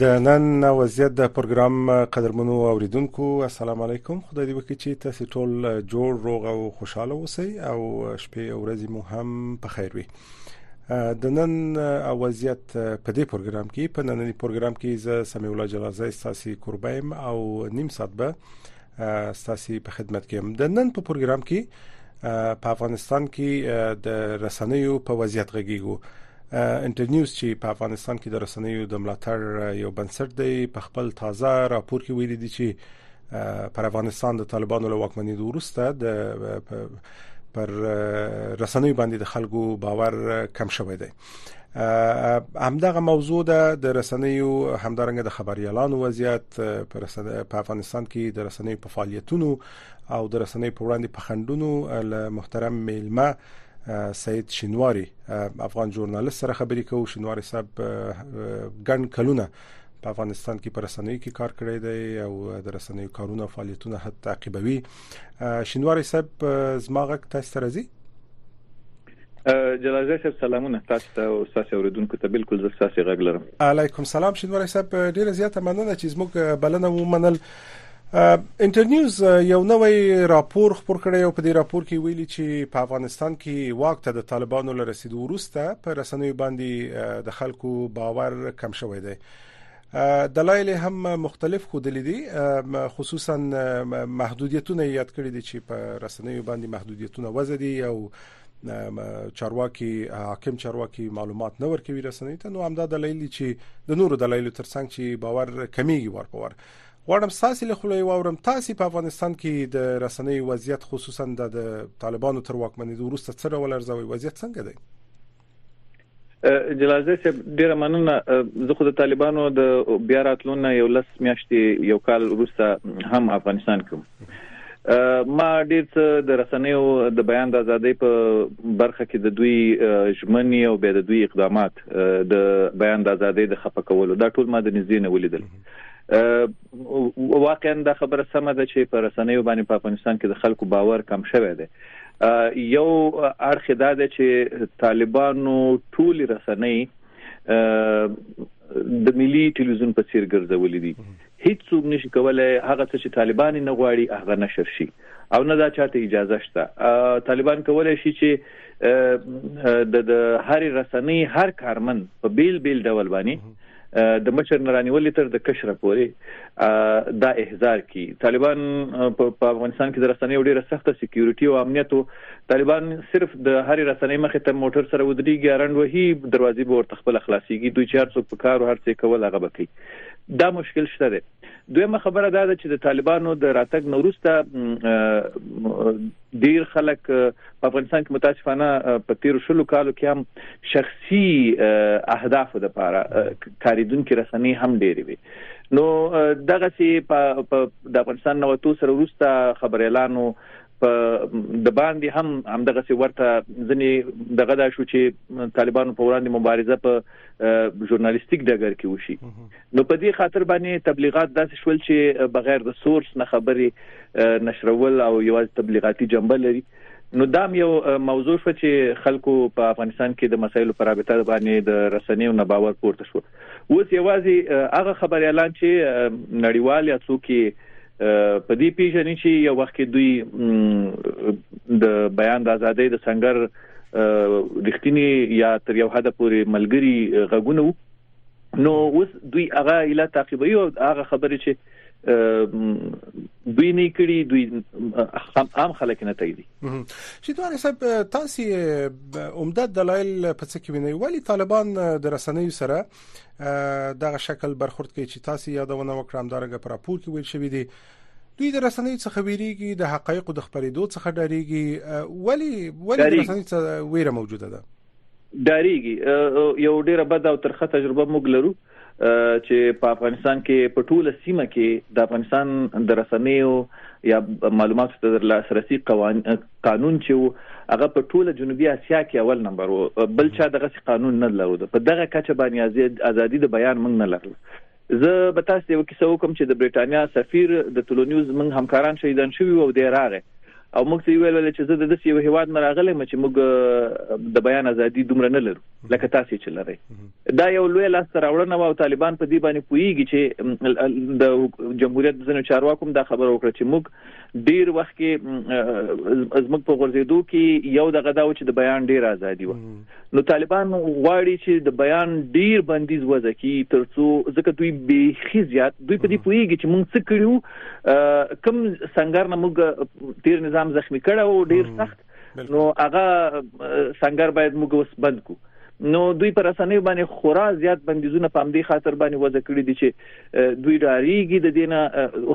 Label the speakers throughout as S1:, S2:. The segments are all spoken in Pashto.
S1: د نن وضعیت د پروګرام قدرمنو اوریدونکو السلام علیکم خدای دې وکړي چې تاسو ټول جوړ روغ او خوشاله اوسئ او شپې او ورځې مو هم په خیر وي د نن وضعیت په دې پروګرام کې په نننی پروګرام کې زه سمي الله جلازه استاسي قربایم او نیم ساعت به استاسي په خدمت کې هم د نن په پروګرام کې په افغانستان کې د رسنیو په وضعیت غږیږو انټرنیوز چې په افغانستان کې د رسنیو د ملاتړ یو بنسټ دی په خپل تازه راپور کې ویلي دي چې پر افغانستان د طالبانو له واکمنۍ وروسته د پر رسنیو باندې د خلکو باور کم شوی دی همدغه موضوع ده د رسنیو همدارنګه د خبريالانو وضعیت په افغانستان کې د رسنیو په فعالیتونو او د رسنۍ په وړاندې په خندونو له محترم میلمه سید شینواری افغان ژورنالیست سره خبرې کوو شینواری صاحب ګڼ کلونه په افغانستان کې پر رسنیو کې کار کړی دی او د رسنیو کارونه فعالیتونه حتی تعقیبوي شینواری صاحب زما غږ تاسو سره زی
S2: جلال صاحب سلامونه تاسو ته او تاسو اوریدونکو ته بالکل زه تاسو غږ لرم
S1: علیکم سلام شینواری صاحب ډیره زیاته مننه چې زموږ بلنه ومنل انټرنیوز یو نوی راپور خبر کړی او په دې راپور کې ویلي چې په افغانستان کې واک ته د طالبانو لرسیدو وروسته پر رسنیو باندې د خلکو باور کم شوی دی دلایل هم مختلف خودلې دي خصوصا محدودیتونه یاد کړی دي چې په رسنیو باندې محدودیتونه وزدي او چارواکي حاکم چارواکي معلومات نه ورکوي رسنۍ ته نو همدا دلایل چې د نورو دلایلو ترڅنګ چې باور کمیږي ورپور غواړم ستاسو له خلوی واورم تاسو په افغانستان کې د رسنۍ وضعیت خصوصا د طالبانو تر واکمنۍ وروسته څه ډول ارزوي وضعیت څنګه دی
S2: جلازه چې ډیره مننه زه خو د طالبانو د بیا راتلون یو لس میاشتې یو کال وروسته هم افغانستان کوم ما ډیر څه د رسنیو د بیان د ازادۍ په برخه کې د دوی ژمنې او بیا د دوی اقدامات د بیان د ازادۍ د خپکولو دا ټول ما د نږدې نه ولیدل واقعا دا خبره سمه ده چې په رسنیو باندې په افغانستان کې د خلکو باور کم شوی دی یو اړخ دا دی چې طالبانو ټول رسنۍ د ملي ټلویزیون په څیر ګرځولې دي هیڅ څوک نشي کولای هغه څه چې طالبان نه غواړي هغه نشر شي او نه دا چاته اجازه شته طالبان کولای شي چې د هر رسنۍ هر کارمن په بیل بیل ډول باندې د مشر نرانیولې تر د کشره پوري دا احزار کی طالبان په افغانستان کې د رسنیو ډیره سخته سکیورټي او امنیت طالبان صرف د هر رسنۍ مخې ته موټر سره ودرېږي ارند وهي دروازې به ورته خپل خلاصيږي دوی چار څوک په کار او هر څه کول هغه بکی دا مشکل شته دی دویمه خبره دا ده چې د طالبانو د راتګ نورسته ډیر خلک په افغانستان کې متاسفانه په تیر شلو کالو کې هم شخصي اهداف د پاره کاریدونکو رسنۍ هم ډېری وي نو دغه سي په د افغانستان نو تو سره ورسته خبر اعلانو په د باندې هم همدغه څه ورته ځنې دغه دا شو چې طالبانو په وړاندې مبارزه په ژورنالیستیک ډګر کې وشي نو په دې خاطر باندې تبلیغات داسې شول چې بغیر د سورس نه خبري نشرول او یوازې تبلیغاتي جنبه لري نو دا یو موضوع شو چې خلکو په افغانستان کې د مسایلو پر رابطه باندې د رسنیو نه باور پورته شو اوس یوازې هغه خبري اعلان چې نړیوال یا څوک په دې پیژنې چې یو وخت کې دوی د بیان د ازادۍ د سنگر رښتینی یا تر یو حد پورې ملګری غږونه نو اوس دوی هغه اله تعقیبوي او هغه خبرې چې دوی نه کړی دوی عام خلک نه تایدي
S1: چې دوه صاحب تاسو عمده دلایل په څه کې ویني ولی طالبان د رسنیو سره دغه شکل برخورد کوي چې تاسو یادونه وکړم دارګه پر راپور کې ویل شوې دي دوی د رسنۍ څخه ویریږي د حقایقو د خبرېدو څخه ډاریږي ولی ولی د رسنۍ څخه ویره موجوده ده
S2: ډاریږي یو ډیره بد او ترخه تجربه موږ لرو چې په افغانستان کې په ټوله سیمه کې د افغانستان د رسنیو یا معلوماتو ته د لاسرسي قانون چې هغه په ټوله جنوبي اسیا کې اول نمبر وو بل چا دغه قانون نه لرو په دغه کچه باندې ازادي د بیان موږ نه لرله زه به تاسو ته یو کیسه وکم چې د بریټانیا سفیر د تولونیوز موږ همکاران شهیدان شوی او دی راغی او موږ ته ویل ول چې زه د دې یو هیواد نه راغلی مې چې موږ د بیان ازادي دومره نه لرو لکه تاسو چې لري دا یو لوی لاس تر اورنه او طالبان په دې باندې پویږي چې د جمهوریت ځنو چارواکو دا خبر وکړه چې موږ ډیر وخت کې زموږ په غورځېدو کې یو دغه دا و چې د بیان ډیر ازادي و نو طالبان غواړي چې د بیان ډیر بندیز وځکي ترڅو ځکه دوی به خي زیات دوی په دې پوېږي چې موږ څه کړیو کم سنگر نه موږ تیر نظام زخمی کړو ډیر سخت نو هغه سنگر باید موږ وس بند کو نو دوی پر اسنۍ باندې خورا زیات بندیزونه په امدی خاطر باندې وځ کړی دي چې دوی ډاریږي د دینه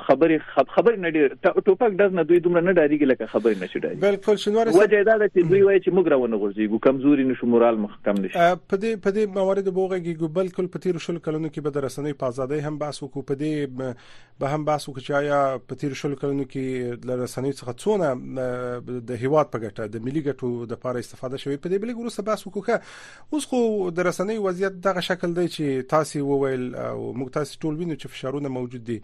S2: خبرې خبرې نه ډیر ټوپک دز نه دوی دومره نه ډاریږي لکه خبرې نه شي ډاریږي
S1: بالکل شنوار
S2: وجه دا ده چې دوی وایي چې موږ راونه غورځيږو کمزوري نشو مورال مخ کم نشي
S1: په دې په دې موارد بوغږي بالکل په تیر شل کلونو کې به د رسنۍ په ازادۍ هم بحث وکړو په دې به هم بحث وکړو چې آیا په تیر شل کلونو کې د رسنیو څخه څونه د هیواد په ګټه د ملي ګټو د لپاره استفاده شوې په دې بل ګروسه بحث وکړو اوس خو د رسنیو وضعیت دغه شکل دی چې تاسو وویل او موږ تاسو ټول وینو چې فشارونه موجود دي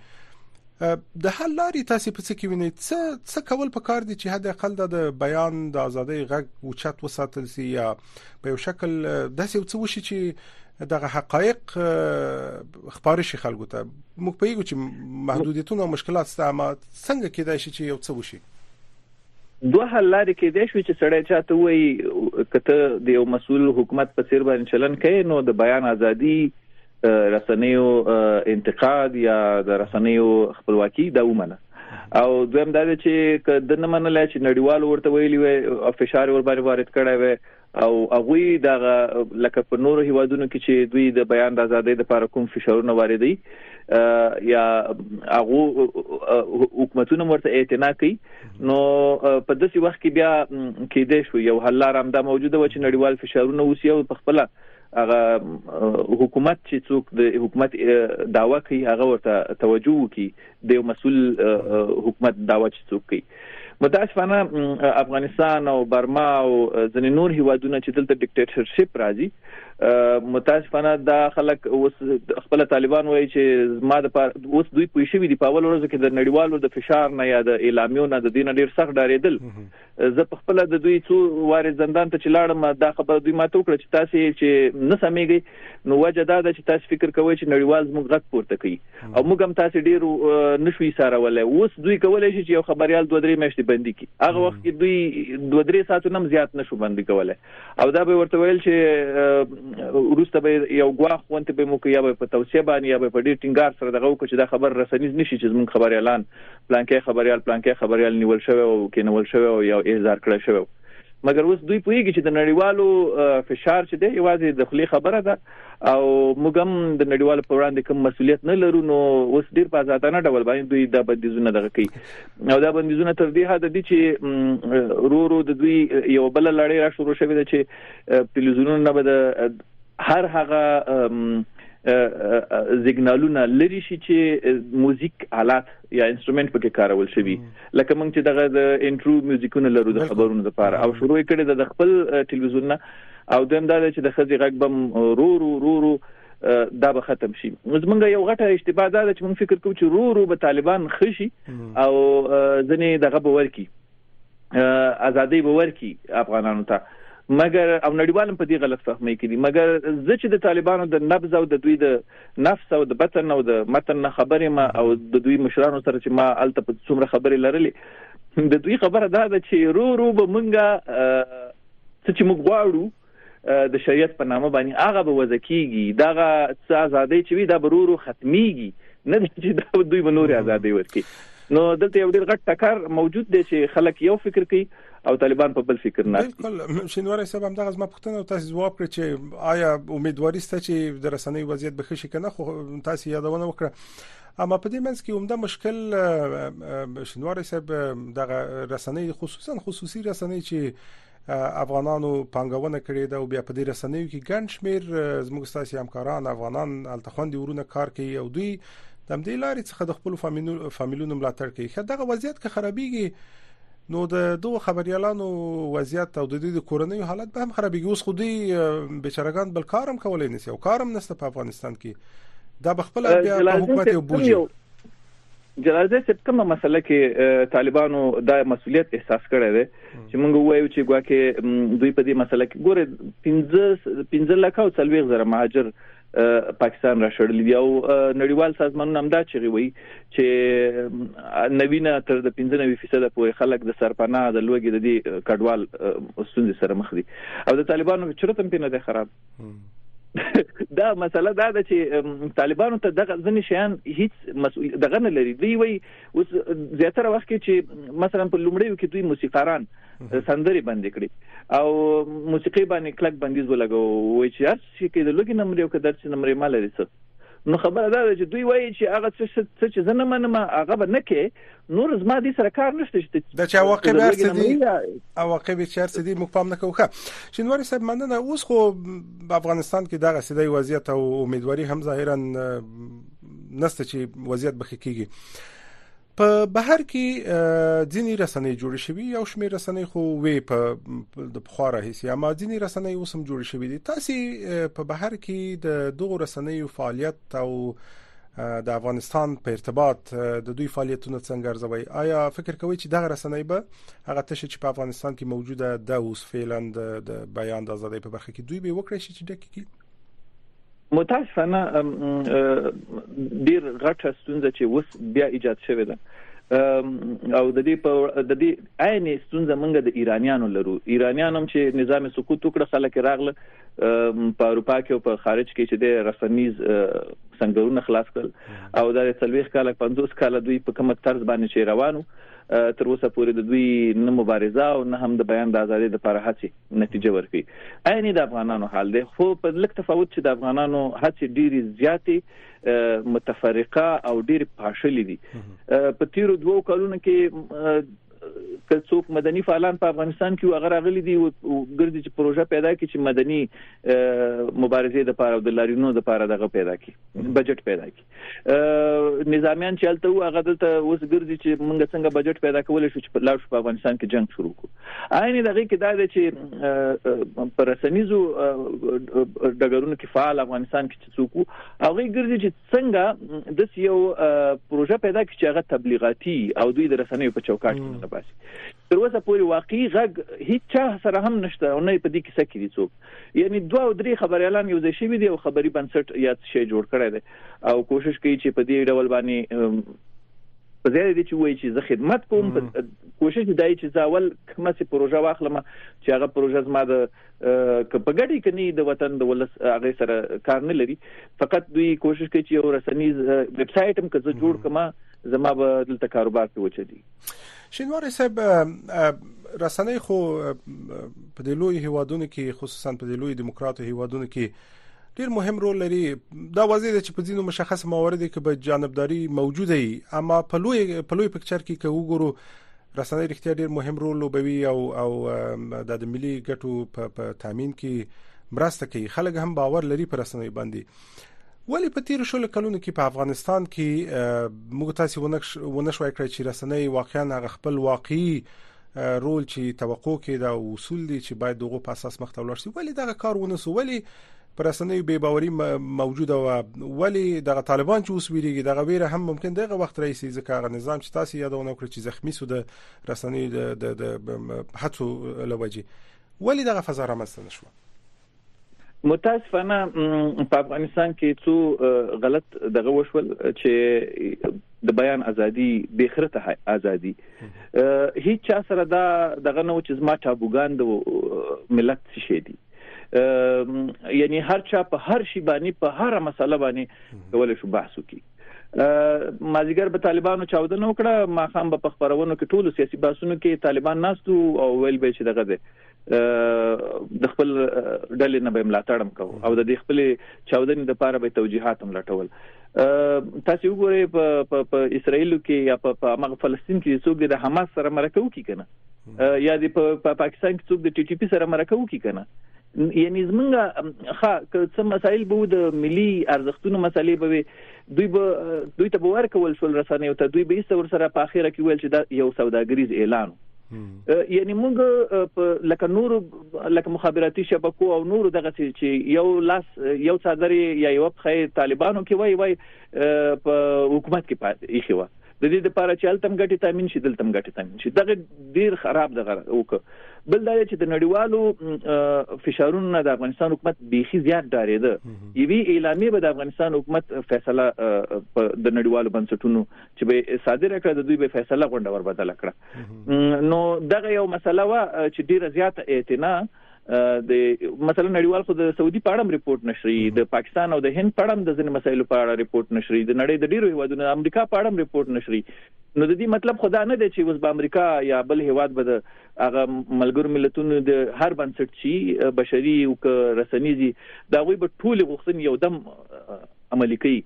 S1: د حل لارې تاسو په څه کې وینئ څه څه کول پکار دي چې حد اقل د بیان د ازادۍ غږ اوچت وساتل شي یا په یو شکل داسې یو څه وشي چې دغه حقایق خبر شي خلکو ته موږ په یو چې محدودیتونه او مشکلات ستاسو ما څنګه کېدای شي چې یو څه وشي
S2: دوه حل لارې کې دی شو چې سړی چاته وایي کته د یو مسول حکومت په سر باندې چلن کوي نو د بیان ازادي رسنیو انتقاد یا د رسنیو خپلواکي دا ومنه او دویم دا دی چې که د نه منلای چې نړیوال ورته ویلي وي فشار ور باندې وارد کړی وي او هغه دغه لکه په نورو هیوادونو کې چې دوی د بیان د ازادۍ لپاره کوم فشارونه واردي یا هغه حکومتونه ورته اعتنا کوي نو په داسې وخت کې بیا کې دې شو یو حل لار هم دا موجوده و چې نړیوال فشارونه وسی او په خپل هغه حکومت چې څوک د حکومت داوا کوي هغه ورته توجه وکړي د یو مسول حکومت داوا چې څوک کوي متاسفانه افغانستان او برما او ځینې نور هیوادونه چې دلته ډیکټیټرشپ راځي متاسفانه دا خلک اوس خپل طالبان وایي چې ما د اوس دوی پوه شوي دي په اول ورځو کې د نړیوالو د فشار نه یا د اعلامیو نه د دین ډیر سخت ډارېدل زه په خپل د دوی څو واره زندان ته چلاړم دا خبره دوی ماته وکړه چې تاسو چې نه سمېږي نو وجه دا ده چې تاسو فکر کوئ چې نړیوال زموږ غږ پورته کوي او موږ هم تاسو ډیر نشوي سارولای اوس دوی کولای شي چې یو خبريال دوه درې میاشتې بندي کړي هغه وخت کې دوی دوه درې ساعتو نم زیات نشو بندي کولای او دا به ورته ویل چې روسته به یو غواخ وانت به مو کې یا به په توصیه باندې یا به په ډیر ټینګار سره دغه وکړي چې دا خبر رسنیز نشي چې زموږ خبريالان پلانکی خبریال پلانکی خبریال نیول شوی او کینول شوی او یو احضار کړی شوی مګر اوس دوی پوهیږي چې د نړیوالو فشار چې دی یوازې د خلی خبره ده او موږ هم د نړیوالو پر وړاندې کوم مسولیت نه لرو نو اوس ډیر په ازادانه ډول باندې دوی د بندیزونه دغه کوي او دا بندیزونه تر دې حد دي چې رو رو د دوی یو بل لړۍ را شروع شوې ده چې تلویزیونونه به د هر هغه زیګنالونه لري شي چې موزیک آلات یا انسټرومنټ پکې کارول شوی لکه مونږ چې دغه د انټرو میوزیکونه لرو د خبرونو لپاره او شروع کړي د خپل ټلویزیون نه او دویم دا چې د خزي غږ بم رو رو رو رو دا به ختم شي زمونږ یو غټه اشتباه ده چې مونږ فکر کوو چې رو رو به طالبان خشي او ځنې دغه به ورکی ازادي به ورکي افغانانو ته مګر او نړیوالم په دې غلط فهمي کې دي مګر زه چې د طالبانو د نبض او د دوی د نفس او د بطن او د متن نه خبرې ما او د دوی مشرانو سره چې ما الته په څومره خبرې لرلې د دوی خبره دا ده چې رو رو به مونږه څه چې موږ غواړو د شریعت په نامه باندې هغه به وځ کیږي دغه څه ازادي چې وي دا برورو ختميږي نه چې دا دوی به نور ازادي ورکي نو دلته یو ډیر غټ ټکر موجود دی چې خلک یو فکر کوي او طالبان په بل فکر نه
S1: بالکل شینواری صاحب هم دغه زما پوښتنه او تاسو ځواب کړ چې آیا امیدواري ست چې د رسنۍ وضعیت به ښه شي کنه خو تاسو یادونه وکړه اما په دې منځ کې عمده مشکل شنوار صاحب دغه رسنۍ خصوصا خصوصي رسنۍ چې افغانانو پانګونه کړې ده او بیا په دې رسنیو کې ګڼ شمیر زموږ ساسي همکاران افغانان التخوندي ورونه کار کوي او دوی د دې لارې څخه د خپل فامیلونو ملاتړ کوي خو دغه وضعیت که خرابېږي نو د دوه خبريالانو وضعیت او د دوی د کورنۍ حالت به هم خرابېږي اوس خو دوی بیچارهګان بل کارم کولای نسی او کارم نسته په افغانستان کې دا بخپل بیا حکومت یو بوجي
S2: جلال زی صاحب کومه مسله کې طالبانو دا مسولیت احساس کړی دی چې موږ وایو چې ګواکې دوی په دې مسله کې ګوره 15 15 لک او 40 زره مهاجر پاکستان را شړل دی او نړیوال سازمانونه هم دا چغي وي چې نوینه تر د 95% پورې خلک د سرپناه د لوګي د دې کډوال ستونزې سره مخ دي او د طالبانو چرته هم پینه ده خراب دا مسله دا ده چې طالبانو ته دغه ځنې شیان هیڅ مسؤل دغه نه لري دوی وایي اوس زیاتره وخت کې چې مثلا په لومړیو کې دوی موسیقاران سندري بند کړي او موسیقي باندې کلک بندیز ولګو وایي چې هر څه کې د لوګي نمبر یو کدر چې نمبر مال لري نو خبره دا ده چې دوی وایي چې هغه څه چې زه نه منم هغه به نه کې نور زما دې سره کار نشته چې
S1: د چا واقع به څه دي او واقع به چیر څه دي موږ پام نه کوو شینواری صاحب مننه اوس خو په افغانستان کې دغه سیدی وضعیت او امیدواري هم ظاهرا نسته چې وضعیت بخې کیږي په بهر کې ځینی رسنۍ جوړې شوې یو شمېر رسنۍ خو وې په د بخار هیڅ یا ما ځینی رسنۍ اوس هم جوړې شوې دي تاسو په بهر کې د دغه رسنۍ فعالیت او د افغانستان په ارتباط د دوی فعالیتونه څنګه ارزوي آیا فکر کوئ چې دغه رسنۍ به هغه تشه چې په افغانستان کې موجوده ده اوس فعلا د بیان د ازادۍ په برخه کې دوی به وکړي چې ډکه کی
S2: متاسفانه ډیر غټه ستونزه چې اوس بیا ایجاد شوې ده او د دې په د دې عین ستونزه منګه د ایرانیانو لرو ایرانیان هم چې نظام سقوط وکړ خلک راغله په اروپا کې او په خارج کې چې د رسنیز څنګهونه خلاص کړل او د 30 کال 50 کال دوی په کومه طرز باندې چې روانو تر اوسه پورې د دوی نه مبارزه او نه هم د بیان د ازادۍ لپاره هڅه نتیجه ورکوي عین د افغانانو حال دی خو په لک تفاوت چې د افغانانو هڅې ډېری زیاتې متفرقه او ډېر پاشلې دي په تیرو دوو کلونو کې که څوک مدني فعالان په افغانستان کې وغه راغلي دي او ګرځي چې پروژه پیدا کړي چې مدني مبارزې د پاره او د لارینو د پاره دغه پیدا کړي بجټ پیدا کړي نظامیان چې هلته وو هغه دلته اوس ګرځي چې موږ څنګه بجټ پیدا کولای شو چې په لاړ شو په افغانستان کې جنگ شروع کو عین دغه کې دا دی چې پر رسنیزو ډګرونو کې فعال افغانستان کې چې څوک هغه ګرځي چې څنګه د یو پروژه پیدا کړي چې هغه تبلیغاتي او دوی د رسنیو په چوکاټ کې نه باسي تر اوسه پورې واقعي غږ هیڅ سره هم نشته او نه په دې کې سکه دي څوک یعنی دوه او درې خبريالان یو ځای شوي دي او خبري بنسټ یا څه شی جوړ کړی دی او کوشش کوي چې په دې ډول باندې په ځای دي چې وایي چې زه خدمت کوم کوشش دی چې ځاول کومه سي پروژه واخلم چې هغه پروژه زما د په ګډي کې نه د وطن د ولس هغه سره کار نه لري فقط دوی کوشش کوي چې یو رسنیز ویب سایټ هم که زه جوړ کما زما به دلته کاروبار ته وچدي
S1: شینواری صاحب رسنۍ خو په دې لوی هیوادونو کې خصوصا په دې لوی دیموکراتو هیوادونو کې ډیر مهم رول لري دا واضح ده چې په ځینو مشخص موارد کې به جانبداري موجوده وي اما په لوی په لوی پکچر کې که وګورو رسنۍ رښتیا ډیر مهم رول لوبوي او او د ملي ګټو په تامین کې مرسته کوي خلک هم باور لري پر رسنۍ باندې ولې په تیر شلو کلونو کې په افغانستان کې موږ تاسو ونه شوای کړی چې رسنۍ واقعا هغه خپل واقعي رول چې توقع کې دا اصول دي چې باید دغه په اساس مخته ولاړ شي ولې دغه کار ونه سو ولې پر رسنیو بې باوري موجوده و ولی دغه طالبان چې اوس ویریږي دغه ویره هم ممکن دغه وخت رئیس ځکه هغه نظام چې تاسو یادونه وکړه چې زخمی سو د رسنیو د د هڅو لوجي ولی دغه فضا رامنځته نشوه
S2: متاسفانه په افغانستان کې څو غلط دغه وشول چې د بیان ازادي به خرته ازادي هیڅ چا سره دا دغه نو چې زما ټابوګان د ملت څه شي دي یعنی هر چا په هر شی باندې په هر مسله باندې کول شو بحث وکي مازیګر به طالبانو چاودنه وکړه ما خام به په خبرونو کې ټولو سیاسي باسونو کې طالبان ناستو او ویل به چې دغه ده د خپل ډلې نه به ملاتړم کو او د دې خپل چاودنې د پاره به توجيهات هم لټول تاسو وګورئ په په اسرایل کې یا په هغه فلسطین کې څوک د حماس سره مرکه وکړي کنه یا د په پاکستان کې څوک د ټي ټي پی سره مرکه وکړي کنه یعنی زمونږه ښه که څه مسایل به د ملي ارزښتونو مسلې به دوی به دوی ته به ورکول شول رسنیو ته دوی به یې سره په اخیره کې ویل چې دا یو سوداګریز اعلان یعنی موږ په لکه نور لکه مخابراتي شبکو او نور دغه چې یو لاس یو څادر یا یو په طالبانو کې وای وای په حکومت کې پاتې ایښی و د دې لپاره چې التم ګټي تامین شي دلتم ګټي تامین شي دغه ډیر خراب دغه وک بل دا چې د نړیوالو فشارونو د افغانستان حکومت بيخي زیات ډارېده یوي اعلامیه به د افغانستان حکومت فیصله د نړیوالو بنسټونو چې به صادره کړه د دوی به فیصله غونډه ور بدله کړه نو دغه یو مسله و چې ډیره زیاته اعتنا د مثلا نړیوال خو د سعودي په اړه ریپورت نشري د پاکستان او د هند په اړه د ځینې مسایلو په اړه ریپورت نشري د نړۍ د ډیرو هیوادونو د امریکا په اړه ریپورت نشري نو د دې مطلب خدا نه دی چې اوس به امریکا یا بل هیواد به د هغه ملګرو ملتونو د هر بنسټ چی بشري او رسنیزي دا غوي به ټول غوښتنې یو دم عملي کوي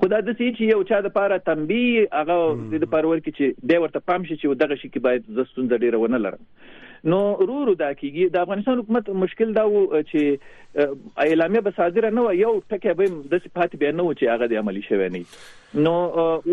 S2: خو دا د سې چې یو چا د پاره تنبیه هغه د لپاره ورکړي چې د ورته پام شي چې دغه شي کې باید زستون د ډیره ونه لرم نو رو رو دا کیږي د افغانستان حکومت مشکل دا وو چې اعلامیه به صادره نه و یو ټکی به د صفات به نه و چې هغه د عملی شوی نه نو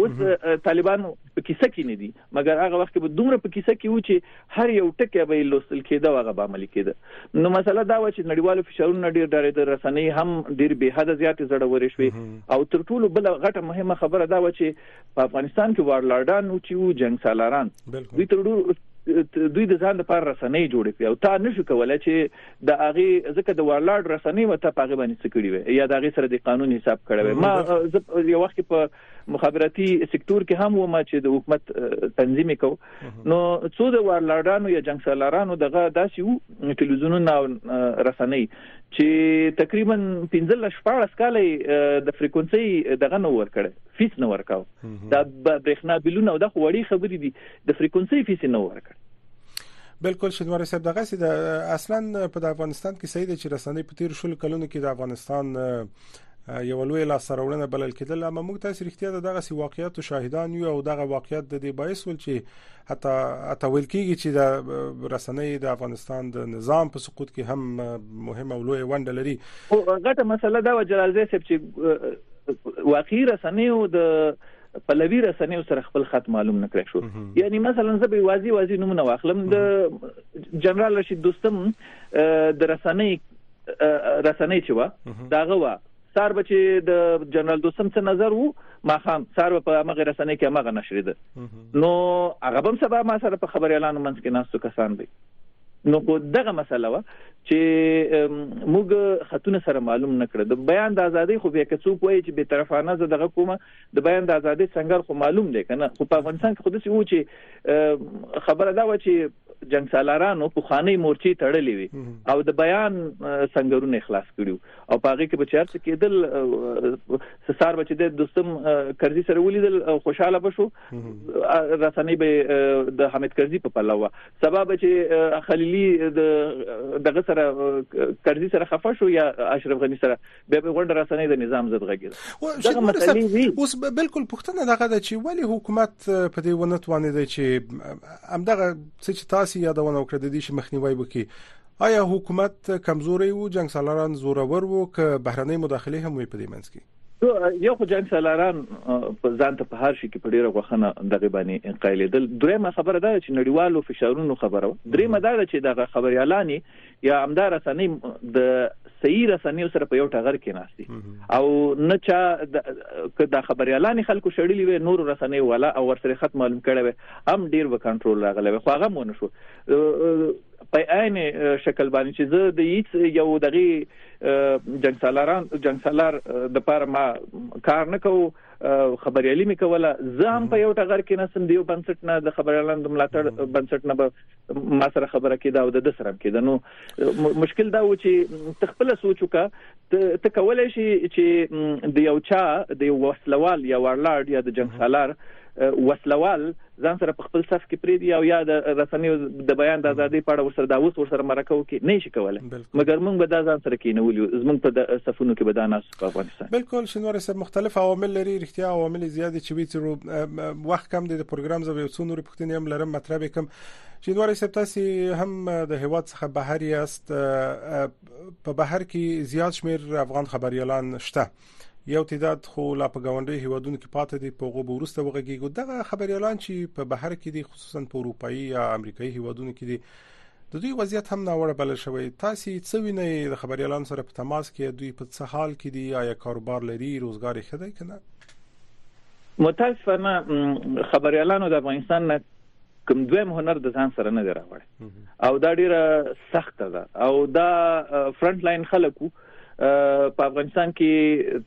S2: اوس طالبان په کیسه کې نه دي مګر هغه وخت به دومره په کیسه کې و چې هر یو ټکی به لوستل کېده او هغه به عملي کېده نو مسله دا و چې نړیوالو فشارونو ډیر ډارېدل رسنۍ هم ډیر به حد زیاتې زړورې شوې او تر ټولو بل غټه مهمه خبره دا و چې په افغانستان کې وارلارډان او چې و جنگ سالاران دوی تر ډیرو دوی د ځان لپاره رسنۍ جوړې کړې او تا نشو کولای چې د هغه ځکه د وارلارډ رسنۍ وته پاغه باندې څه کړی وي یا د هغه سره د قانون حساب کړی وي ما یو وخت په مخابراتي سکتور کې هم ومه چې د حکومت تنظیم کو نو څو د وارلارانو یا جنگ سالارانو دغه داسې وو ټلویزیونونه رسنۍ چې تقریبا 15 لش 14 کال د فریکونسي دغه نو ور کړې فیس نو ور کاو دا برېښنا بلونه او د وړي خبرې دي د فریکونسي فیس نو ور کړې
S1: بالکل شنوار صاحب دغه سي د اصلا په افغانستان کې سید چې رسنۍ په تیر شل کلونو کې د افغانستان یو لوی لاسته راوړنه بلل کېدل اما موږ تاسو رښتیا د دغه سی واقعیت شاهدان یو او دغه واقعیت د دې باعث ول چې حتی حتی ویل کېږي چې د رسنۍ د افغانستان د نظام په سقوط کې هم مهمه او لوی ونډه لري
S2: او غټه مسله دا و جلال زی صاحب چې واقعي رسنۍ او د پلوي رسنیو سره خپل خط معلوم نکړی شو یعنی مثلا زه به وازی وازی نمونه واخلم د جنرال رشید دوستم د رسنۍ رسنۍ چې و داغه و سار به چې د جنرال دوستم څه نظر وو ما خام سار په مغه رسنۍ کې مغه نشر ده نو هغه بم سبا ما سره په خبر اعلان منځ کې ناستو کسان دي نو کو دغه مسله وا چې موږ خاتون سره معلوم نکړه د بیان د ازادۍ خو به کڅو کوی چې به طرفانه زه دغه کومه د بیان د ازادۍ څنګه خو معلوم دی کنه خو په افغانستان کې خودسي وو چې خبره دا و چې جنگسالارانو پخوانۍ مورچې تړلې وي او د بیان سنگرونه خلاص کړیو او پاغه کې بچارت کېدل سسار بچ د دوستم کرزي سره ولیدل خوشاله بشو رسنۍ به د حامد کرزي په پلوه سبب چې خلیلی د دغه سره کرزي سره خفه شو یا اشرف غنی سره بیا به غونډه رسنۍ د نظام ضد غږی ده
S1: دغه مسلې وی اوس بالکل پښتنه دغه ده چې ولی حکومت په دې ونه توانې دی چې همدغه څه چې تاسو یادونه وکړه د دې شي مخنیوي وکړي آیا حکومت کمزوري وو جنگ سالاران زورور وو که بهرنۍ مداخله هم وي په دې منځ کې
S2: یو خو جنگ سالاران په ځان ته په هر شي کې په ډیره غوخنه دغه باندې قایلیدل درېمه خبره ده چې نړیوالو فشارونو خبره درېمه ده چې دغه خبريالانی یا همدا رسنۍ د صحیح رسنیو سره په یو ټغر کې ناشتي او نه چا که د خبريالان خلکو شړلې وي نور رسنۍ ولا او ورسره خط معلوم کړي وي هم ډیر و کنټرول راغلی وي خو هغه مونږ شو په عین شکل باندې چې زه د هیڅ یو دغه جنگ سالاران جنگ سالار د پاره ما کار نه کوم خبريالي مې کوله زه هم په یو ټغر کې نسم دیو بنسټ نه د خبريالانو د ملاتړ بنسټ نه ما سره خبره کېده او د ده سره هم کېده نو مشکل دا و چې ته خپله سوچ وکړه ته کولی شي چې د یو چا د یو وسلوال یا وارلارډ یا د جنګ سالار وسلوال ځان سره په خپل صف کې پرې دی او یا د رسنیو د بیان د ازادۍ په اړه ورسره دا اوس ورسره مرکه وکړي نه شي کولای مګر موږ به دا ځان سره کینولیو زموږ په صفونو کې به دا ناس په افغانستان
S1: بالکل شنوار صاحب مختلف عوامل لري رښتیا عوامل زیات چې وی چې وخت کم دی د پروګرام زو یو څو نور پښتنې هم لرم مطلب کوم شنوار صاحب تاسو هم د هواد څخه بهر یاست په بهر کې زیات شمیر افغان خبريالان شته یو تعداد خو لا په گاونډي هیوادونو کې پاتې دي په غو ورسته وغږیږي دغه خبريالان چې په بهر کې دي خصوصا په اروپאי یا امریکایي هیوادونو کې دي د دوی وضعیت هم ناوړه بلل شوی تاسو څه وینئ د خبريالانو سره په تماس کې دوی په څه حال کې دي آیا کاروبار لري روزګار یې خدای کنه
S2: متاسفانه خبريالانو د افغانستان نه کوم دویم هنر د ځان سره نه دی راوړی او دا ډیره سخته ده او دا فرنٹ لاین خلکو په افغانستان کې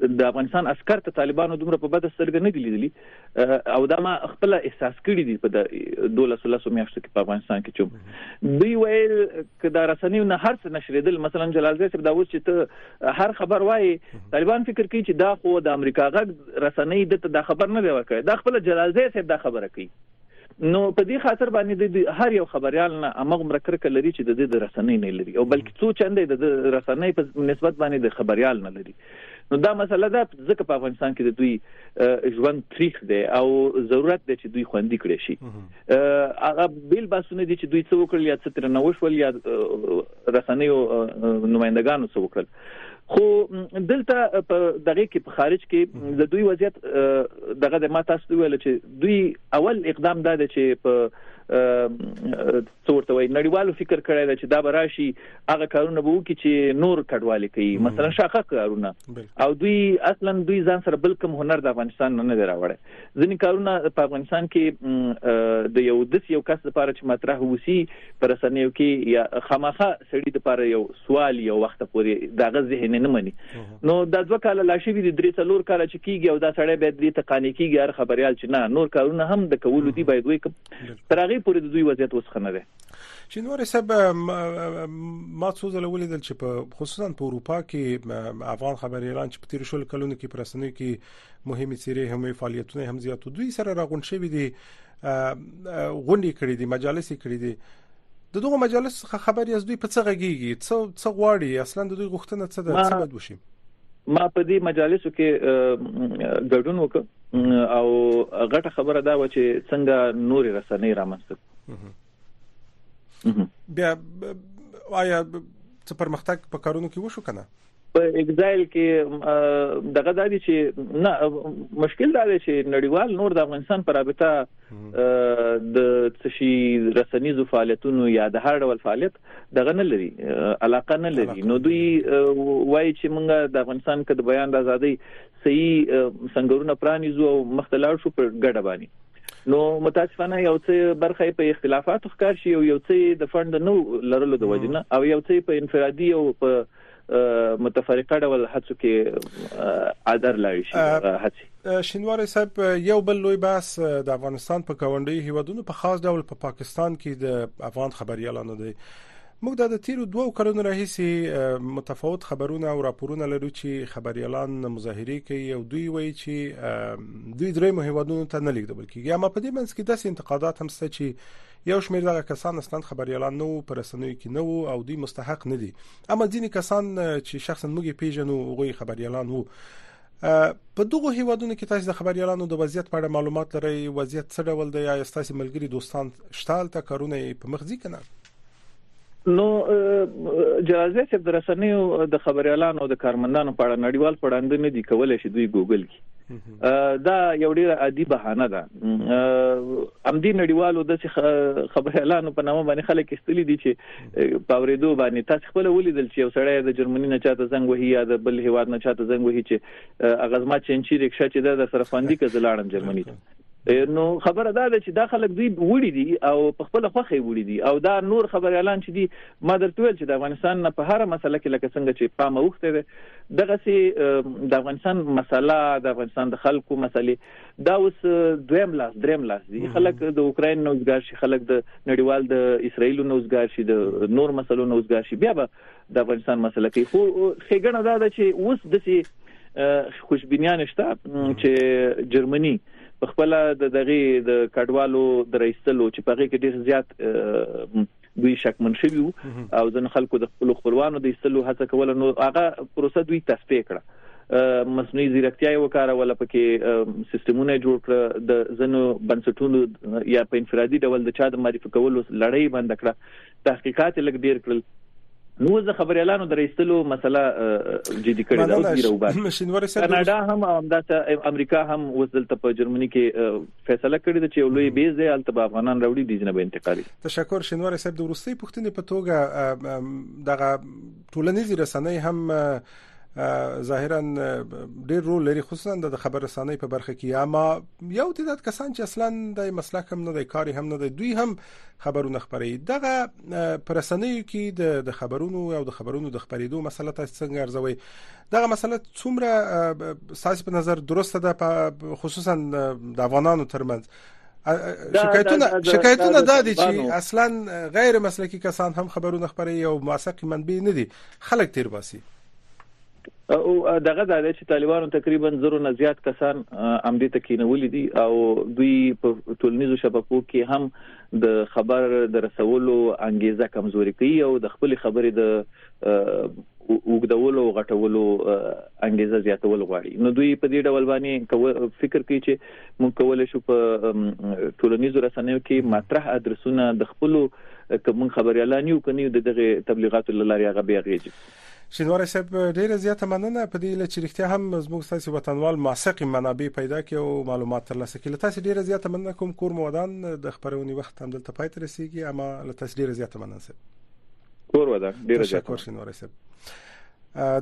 S2: د افغانستان عسكر ته طالبانو دومره په بده سترګه نه دي لیدلي او دا ما خپل احساس کړی دی په د دولس لاسو میاشتو کې په افغانستان کې چوم دوی ویل ک دا رسنیو نه هر څه نشریدل مثلا جلال زیات دا اوس چې ته هر خبر وای طالبان فکر کوي چې دا خو د امریکا غږ رسنۍ د دا خبر نه دی ورکړی دا خپل جلال زیات دا خبره کوي نو په دې خاطر باندې د هر یو خبريال نه امغمره کرکه لري چې د دې د رسنۍ نه لري او بلکې څو چندې د رسنۍ په نسبت باندې د خبريال نه لري نو دا مسله ده ځکه په افغانستان کې د دوی ژوند تریخ دی او ضرورت دی چې دوی خوندي کړي شي هغه بیل باسونه دي چې دوی څه وکړل یا څه تر نه وشول یا رسنیو نمائندګانو څه وکړل خو دلته په دغه کې په خارج کې د دوی وضعیت دغه د ما تاسو ویل چې دوی اول اقدام دا دی چې په څورته وای نړیوالو فکر کړی دا چې دا براشي هغه کارونه به وکړي چې نور کډوالي کوي مثلا شاقه کارونه او دوی اصلا دوی ځان سره بل کوم هنر د افغانستان نه دی راوړی ځینې کارونه په افغانستان کې د یو دس یو کس لپاره چې مطرح وسی پر سنیو کې یا خامخه سړی لپاره یو سوال یو وخت پورې دغه ذهن نه مني نو د دوه کال لا شي د درې څلور کال چې کیږي او دا سړی به دې ته قانې کیږي هر خبريال چې نه نور کارونه هم د کولو دی باید وکم ترغه پورې د دوی وضعیت وسخنه ده
S1: چې نور سب ما څو ځله ولیدل چې په خصوصا په اروپا کې افغان خبريالان چې په تیر شل کلونو کې پرسنوي کې مهمه څیرې هم فعالیتونه هم زیاتو دوی سره راغون شوی دي غونډې کړې دي مجالس کړې دي د دغه مجالس څخه خبر یاست دوی په څه غږیږي څه څه غواړي اصلا د دوی غوښتنه څه ده څه باید وشي
S2: ما په دې مجالسو کې ګډون وکړ او غټه خبره دا و چې څنګه نوري رسنۍ رامنځته
S1: بیا آیا څه پرمختګ په کارونو کې وشو کنه
S2: په ایگزایل کې دغه دادی چې نه مشکل دا دی چې نړیوال نور د افغانستان پر رابطه د تشي رسنیزو فعالیتونو یا د هر ډول فعالیت دغه نه لري علاقه نه لري نو دوی وایي چې موږ د افغانستان کې د بیان د ازادۍ صحیح څنګهونه پرانیزو او مختلف شو پر ګډه باندې نو متاسفانه یو څه برخه په اختلافاتو ښکار شي او یو څه د فند نو لرلو د وجنه او یو څه په انفرادي او په متفرقه ډول هڅو کې ادر لاړ شي هڅه
S1: شینواری صاحب یو بل لوی بحث د افغانستان په کاونډي هیوادونو په خاص ډول په پا پاکستان کې د افغان خبريالانو دی موږ د تیرو دوو کلونو راهیسې متفاوت خبرونه او راپورونه لرو چې خبريالان مظاهره کوي او دوی وایي چې دوی درې مهیوادونو ته نه لیږدول کیږي اما په دې منځ کې داسې انتقادات هم شته چې یو شمېر دغه کسان اصلا خبریالان نه وو پر رسنیو کې نه وو او دوی مستحق نه دي اما ځینې کسان چې شخصا موږ پیژنو هغه خبریالان وو په دغه هیوادونو کې تاسو د خبریالانو د وضعیت په اړه معلومات لرئ وضعیت څه ډول دی یا تاسو ملګری دوستان شتال ته کارونه په مخ ځي کنه
S2: نو جلالزی صاحب د رسنیو د خبريالانو او د کارمندانو په اړه نړیوال پړاند نه دی کولای شي دوی ګوګل کی دا یو ډیر عادي بهانه ده ام دې نړیوالو د خبريالانو په نامه باندې خلک استلی دي چې پاوریدو باندې تاسو خپل ولیدل چې یو سړی د جرمني نه چاته زنګ وهي یا د بل هیواد نه چاته زنګ وهي چې اغزما چنچي رکشا چې د سره فاندي کزلاړم جرمني ته نو خبره دا ده چې دا خلک دوی وړي دي او په خپل خوخه وړي دي او دا نور خبريالان چې دي ما درته ویل چې د افغانستان نه په هر مسله کې لکه څنګه چې پام وخته ده دغه سي د افغانستان مسله د افغانستان د خلکو مسلې دا اوس دویم لاس دریم لاس دي خلک د اوکرين نوزګار شي خلک د نړیوال د اسرایل نوزګار شي د نور مسلو نوزګار شي بیا به د افغانستان مسله کوي خو خېګنه دا ده چې اوس د سي خوشبینیان شته چې جرمني په خپل د دغه د کډوالو د رئیسلو چې په کې ډیر زیات دوی شکمن شوی او ځن خلکو د خپل خپلوانو د ایستلو هڅه کوله نو هغه پروسه دوی تصفیه کړه مصنوعي ځیرکتیا یې وکاروله پکې سیستمونه جوړ کړ د زنو بنسټونو یا په انفرادي ډول د چا د معرفي کولو لړۍ بند کړه تحقیقات یې لږ ډېر کړل نو د خبريالانو د رئیستلو مسله جدي کړې ده او ډیره وباسي کاناډا هم همداسې امریکا هم اوس دلته په جرمني کې فیصله کړې ده چې یو لوی بیز دی البته به افغانان راوړي دي جنب انتقالي
S1: تشکر شنوار صاحب د ورستي پښتنې په توګه دغه ټولنیزې رسنۍ هم ظاهرا ډیر رول لري خصوصا د خبرسانۍ په برخه کې یا ما یو تعداد کسان چې اصلا د مسلک هم نه دی کار هم نه دی دوی هم خبرونه خبري دغه پرسنیو کې د خبرونو او د خبرونو د خبرېدو مسله تاسو څنګه ارزوي دغه مسله څومره ساس په نظر درسته ده خصوصا د افغانانو ترمنځ شکایتونه شکایتونه دا دي چې اصلا غیر مسلکی کسان هم خبرونه خبري او موثق منبع نه دي خلک تیر باسي
S2: او دغه دا چې طالبانو تقریبا زرو نه زیات کسان امدې ته کینولې دي او دوی په ټولنیزو شبکو کې هم د خبر د رسولو انګیزه کمزوري کوي او د خپل خبرې د وګدولو او غټولو انګیزه زیاتول غواړي نو دوی په دې ډول باندې فکر کوي چې موږ کولای شو په ټولنیزو رسنیو کې مطرح ادرسونه د خپل کوم خبريالان یو کني د دغه تبلیغاتو لاري هغه به غېږي
S1: شینواری صاحب ډیره زیاته مننه په دې لچ رښتیا هم زموږ ساسي وطنوال ماسقي منابع پیدا کړي او معلومات ترلاسه کړي تاسو ډیره زیاته مننه کوم کور مو ودان د خبرونې وخت هم دلته پاتې رسیدي اما له تاسو ډیره زیاته مننه صاحب
S2: کور ودان ډیره زیاته
S1: شکر شینواری صاحب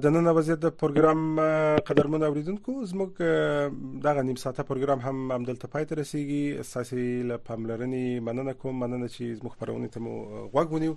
S1: د نن وضعیت د پروګرام قدرمن اوریدونکو زموږ دغه نیم ساعته پروګرام هم همدلته پای ته رسیدي ساسي له پاملرنې مننه کوم مننه چې زموږ خبرونه ته مو غوږ ونیو